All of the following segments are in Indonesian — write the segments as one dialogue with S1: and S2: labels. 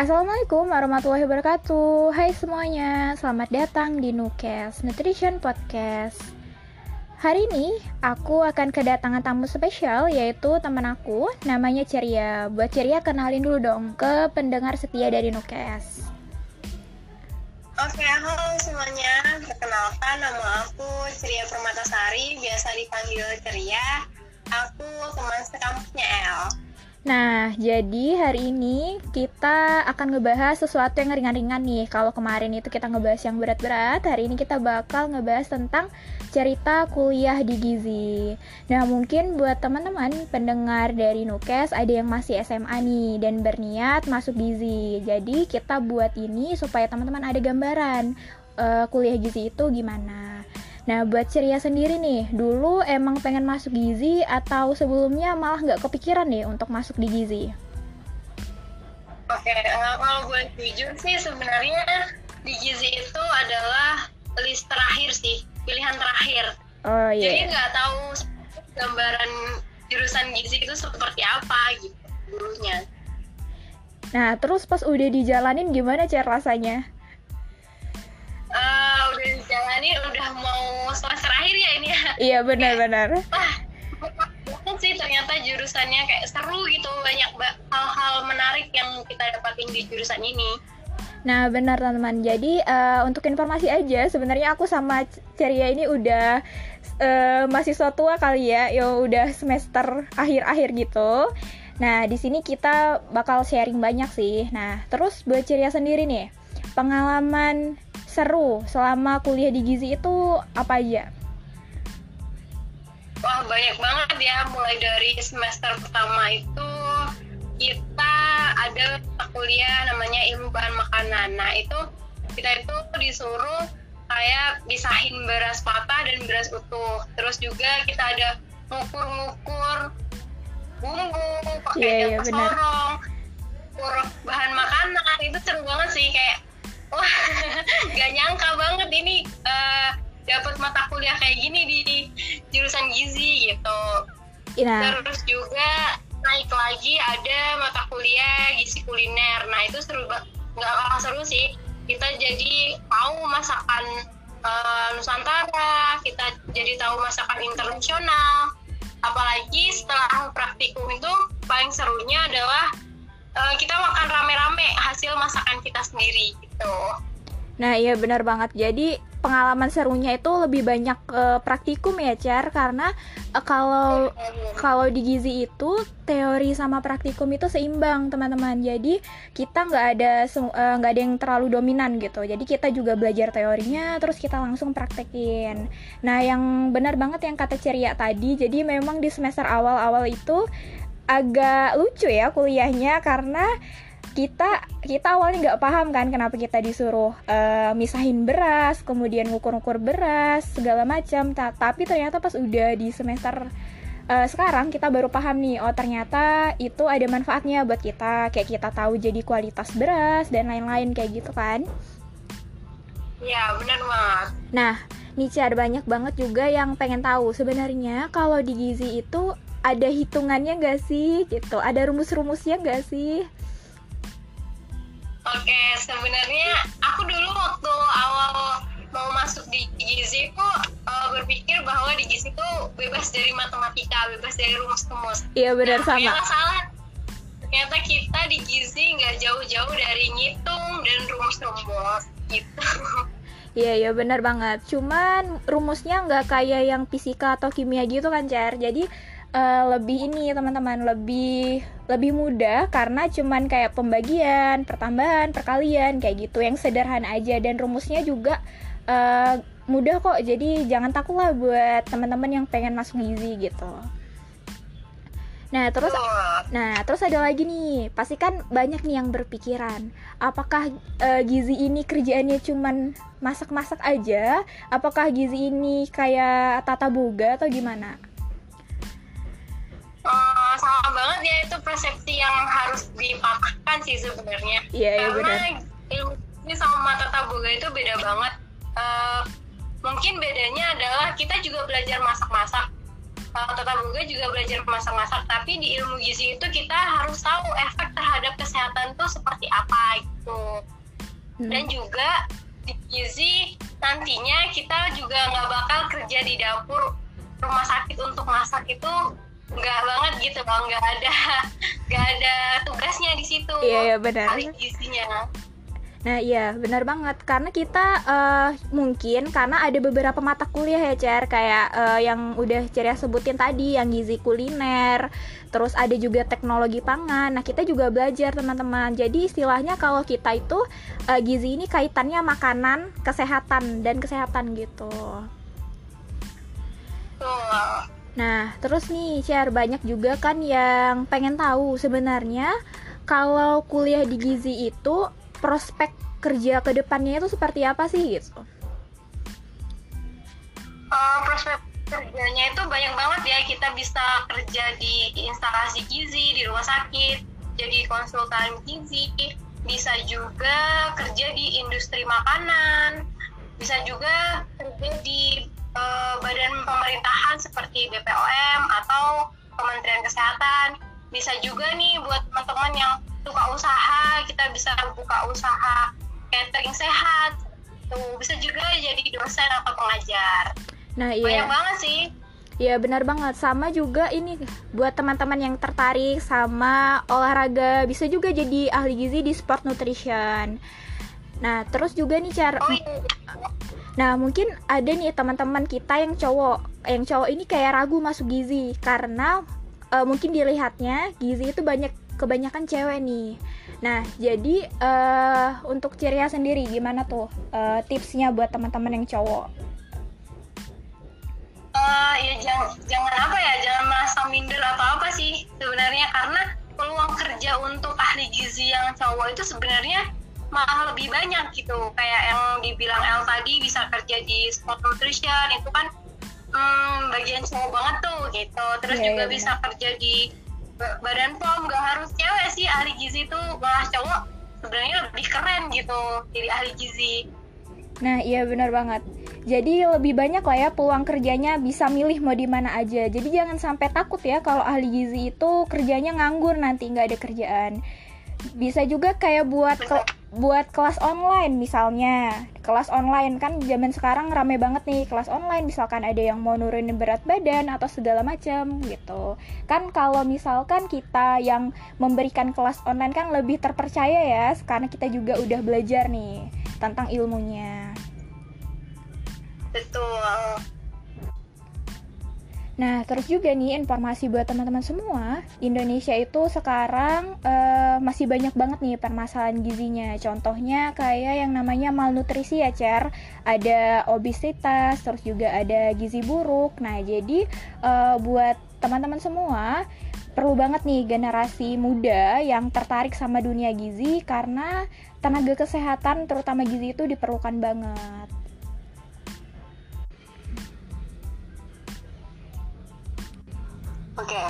S1: Assalamualaikum warahmatullahi wabarakatuh Hai semuanya, selamat datang di Nukes Nutrition Podcast Hari ini aku akan kedatangan tamu spesial yaitu teman aku namanya Ceria Buat Ceria kenalin dulu dong ke pendengar setia dari Nukes
S2: Oke, halo semuanya. Perkenalkan nama aku Ceria Permatasari, biasa dipanggil Ceria. Aku teman sekampusnya El.
S1: Nah, jadi hari ini kita akan ngebahas sesuatu yang ringan-ringan nih. Kalau kemarin itu kita ngebahas yang berat-berat, hari ini kita bakal ngebahas tentang cerita kuliah di Gizi. Nah, mungkin buat teman-teman pendengar dari Nukes ada yang masih SMA nih dan berniat masuk Gizi. Jadi, kita buat ini supaya teman-teman ada gambaran uh, kuliah Gizi itu gimana. Nah, buat ceria sendiri nih, dulu emang pengen masuk gizi atau sebelumnya malah nggak kepikiran nih untuk masuk di gizi?
S2: Oke, uh, kalau gue jujur sih sebenarnya di gizi itu adalah list terakhir sih, pilihan terakhir.
S1: Oh iya.
S2: Yeah. Jadi nggak tahu gambaran jurusan gizi itu seperti apa gitu dulunya.
S1: Nah, terus pas udah dijalanin gimana cara rasanya? Iya benar-benar
S2: wah kan sih ternyata jurusannya kayak seru gitu banyak hal-hal menarik yang kita dapatin di jurusan ini
S1: Nah benar teman-teman, jadi uh, untuk informasi aja sebenarnya aku sama Ceria ini udah uh, mahasiswa tua kali ya, ya udah semester akhir-akhir gitu. Nah di sini kita bakal sharing banyak sih. Nah terus buat Ceria sendiri nih, pengalaman seru selama kuliah di Gizi itu apa aja?
S2: Wah banyak banget ya, mulai dari semester pertama itu kita ada kuliah namanya ilmu bahan makanan. Nah itu kita itu disuruh kayak pisahin beras patah dan beras utuh. Terus juga kita ada ngukur-ngukur bumbu pakai yeah, yeah, sorong, ukur bahan makanan itu seru banget sih kayak wah gak nyangka banget ini uh, dapat mata kuliah kayak gini di gizi gitu nah. terus juga naik lagi ada mata kuliah gizi kuliner nah itu seru banget nggak kalah seru sih kita jadi tahu masakan uh, Nusantara kita jadi tahu masakan internasional apalagi setelah praktikum itu paling serunya adalah uh, kita makan rame-rame hasil masakan kita sendiri gitu.
S1: Nah iya benar banget. Jadi pengalaman serunya itu lebih banyak uh, praktikum ya Cer karena uh, kalau kalau di gizi itu teori sama praktikum itu seimbang teman-teman. Jadi kita nggak ada nggak uh, ada yang terlalu dominan gitu. Jadi kita juga belajar teorinya terus kita langsung praktekin. Nah yang benar banget yang kata Ceria tadi jadi memang di semester awal-awal itu agak lucu ya kuliahnya karena kita kita awalnya nggak paham kan kenapa kita disuruh uh, misahin beras kemudian ngukur-ngukur beras segala macam. Ta tapi ternyata pas udah di semester uh, sekarang kita baru paham nih oh ternyata itu ada manfaatnya buat kita. Kayak kita tahu jadi kualitas beras dan lain-lain kayak gitu kan?
S2: Iya benar banget
S1: nah nih ada banyak banget juga yang pengen tahu. Sebenarnya kalau di gizi itu ada hitungannya gak sih? Gitu. Ada rumus-rumusnya gak sih
S2: Oke, sebenarnya aku dulu waktu awal mau masuk di gizi itu uh, berpikir bahwa di gizi itu bebas dari matematika, bebas dari rumus-rumus.
S1: Iya benar nah, sama.
S2: salah. Ternyata kita di gizi nggak jauh-jauh dari ngitung dan rumus-rumus gitu.
S1: Iya iya benar banget. Cuman rumusnya nggak kayak yang fisika atau kimia gitu kan, Cer. Jadi uh, lebih ini teman-teman lebih lebih mudah karena cuman kayak pembagian, pertambahan, perkalian kayak gitu yang sederhana aja dan rumusnya juga uh, mudah kok. Jadi jangan takut lah buat teman-teman yang pengen masuk gizi gitu. Nah, terus nah, terus ada lagi nih. Pasti kan banyak nih yang berpikiran, apakah uh, gizi ini kerjaannya cuman masak-masak aja? Apakah gizi ini kayak tata boga atau gimana?
S2: Banget ya itu persepsi yang harus dipatahkan sih sebenarnya.
S1: Iya
S2: benar. ilmu ini sama tata boga itu beda banget. Uh, mungkin bedanya adalah kita juga belajar masak-masak. Uh, tata boga juga belajar masak-masak tapi di ilmu gizi itu kita harus tahu efek terhadap kesehatan tuh seperti apa gitu. Hmm. dan juga di gizi nantinya kita juga nggak bakal kerja di dapur rumah sakit untuk masak itu nggak banget gitu loh nggak ada nggak ada tugasnya di situ.
S1: Iya iya benar.
S2: Gizinya
S1: Nah iya benar banget. Karena kita uh, mungkin karena ada beberapa mata kuliah ya Cer. Kayak uh, yang udah Ceria sebutin tadi yang gizi kuliner terus ada juga teknologi pangan. Nah kita juga belajar teman-teman. Jadi istilahnya kalau kita itu uh, gizi ini kaitannya makanan kesehatan dan kesehatan gitu. Nah, terus nih, share banyak juga kan yang pengen tahu sebenarnya kalau kuliah di gizi itu prospek kerja ke depannya itu seperti apa sih gitu?
S2: Uh, prospek kerjanya itu banyak banget ya. Kita bisa kerja di instalasi gizi di rumah sakit jadi konsultan gizi. Bisa juga kerja di industri makanan. Bisa juga kerja di uh, badan pemerintahan seperti BPOM atau Kementerian Kesehatan. Bisa juga nih buat teman-teman yang suka usaha kita bisa buka usaha catering sehat. Tuh bisa juga jadi dosen atau pengajar.
S1: Nah iya.
S2: Banyak banget sih.
S1: Ya benar banget. Sama juga ini buat teman-teman yang tertarik sama olahraga bisa juga jadi ahli gizi di sport nutrition. Nah terus juga nih cara, oh, iya. Nah mungkin ada nih teman-teman kita yang cowok, yang cowok ini kayak ragu masuk gizi karena uh, mungkin dilihatnya gizi itu banyak kebanyakan cewek nih. Nah, jadi uh, untuk Ciria sendiri gimana tuh uh, tipsnya buat teman-teman yang cowok?
S2: Uh, ya jangan jangan apa ya, jangan merasa minder atau apa sih sebenarnya karena peluang kerja untuk ahli gizi yang cowok itu sebenarnya malah lebih banyak gitu. Kayak yang dibilang El tadi bisa kerja di sport nutrition itu kan hmm, bagian cowok banget tuh gitu. Terus yeah, juga yeah, bisa kerja di badan pom gak harus cewek sih ahli gizi tuh malah cowok sebenarnya lebih keren gitu jadi ahli gizi.
S1: Nah iya benar banget. Jadi lebih banyak lah ya peluang kerjanya bisa milih mau di mana aja. Jadi jangan sampai takut ya kalau ahli gizi itu kerjanya nganggur nanti nggak ada kerjaan. Bisa juga kayak buat buat kelas online misalnya. Kelas online kan zaman sekarang rame banget nih kelas online misalkan ada yang mau nurunin berat badan atau segala macam gitu. Kan kalau misalkan kita yang memberikan kelas online kan lebih terpercaya ya karena kita juga udah belajar nih tentang ilmunya.
S2: Betul
S1: Nah, terus juga nih informasi buat teman-teman semua, Indonesia itu sekarang uh, masih banyak banget nih permasalahan gizinya. Contohnya kayak yang namanya malnutrisi ya, Cer. Ada obesitas, terus juga ada gizi buruk. Nah, jadi uh, buat teman-teman semua, perlu banget nih generasi muda yang tertarik sama dunia gizi karena tenaga kesehatan terutama gizi itu diperlukan banget.
S2: Oke. Okay.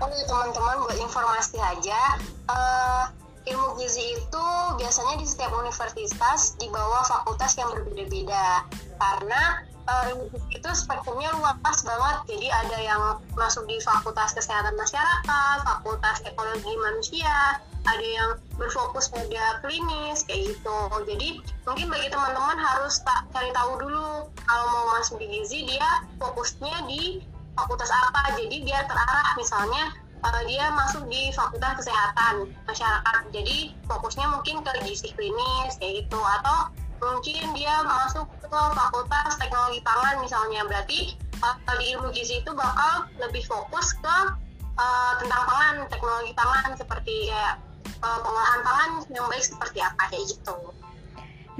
S2: Teman-teman buat informasi aja, uh, ilmu gizi itu biasanya di setiap universitas di bawah fakultas yang berbeda-beda karena uh, ilmu gizi itu spektrumnya luas banget. Jadi ada yang masuk di fakultas kesehatan masyarakat, fakultas ekologi manusia, ada yang berfokus pada klinis kayak gitu. Jadi mungkin bagi teman-teman harus tak cari tahu dulu kalau mau masuk di gizi dia fokusnya di fakultas apa. Jadi biar terarah misalnya uh, dia masuk di fakultas kesehatan masyarakat. Jadi fokusnya mungkin ke gizi klinis kayak gitu. Atau mungkin dia masuk ke fakultas teknologi pangan misalnya. Berarti uh, di ilmu gizi itu bakal lebih fokus ke uh, tentang pangan teknologi pangan. Seperti kayak uh, pengolahan pangan yang baik seperti apa kayak gitu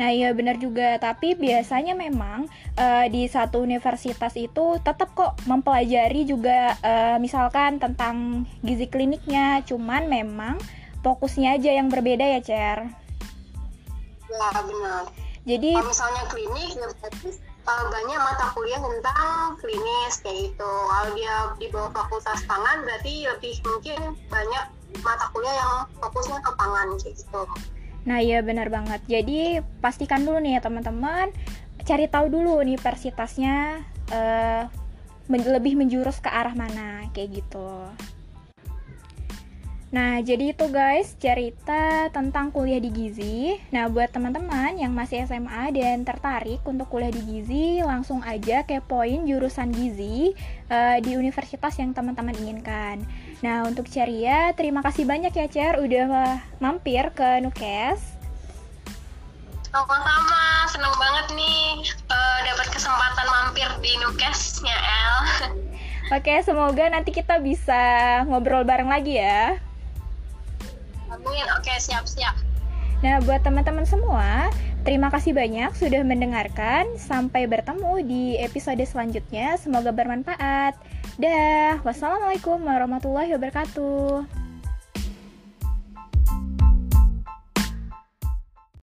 S1: Nah iya benar juga, tapi biasanya memang uh, di satu universitas itu tetap kok mempelajari juga uh, misalkan tentang gizi kliniknya, cuman memang fokusnya aja yang berbeda ya Cer.
S2: Ya benar.
S1: Jadi
S2: kalau misalnya klinik ya berarti uh, banyak mata kuliah tentang klinis kayak gitu. Kalau dia di bawah fakultas pangan berarti lebih mungkin banyak mata kuliah yang fokusnya ke pangan kayak gitu.
S1: Nah iya benar banget. Jadi pastikan dulu nih ya teman-teman, cari tahu dulu universitasnya uh, men lebih menjurus ke arah mana kayak gitu. Nah, jadi itu guys cerita tentang kuliah di Gizi. Nah, buat teman-teman yang masih SMA dan tertarik untuk kuliah di Gizi, langsung aja kepoin jurusan Gizi uh, di universitas yang teman-teman inginkan. Nah, untuk Ceria, terima kasih banyak ya Cer udah mampir ke Nukes.
S2: Sama-sama, seneng banget nih uh, dapat kesempatan mampir di Nukesnya El.
S1: Oke, semoga nanti kita bisa ngobrol bareng lagi ya.
S2: Amin. Oke, siap-siap.
S1: Nah, buat teman-teman semua, terima kasih banyak sudah mendengarkan. Sampai bertemu di episode selanjutnya. Semoga bermanfaat. Dah, wassalamualaikum warahmatullahi wabarakatuh.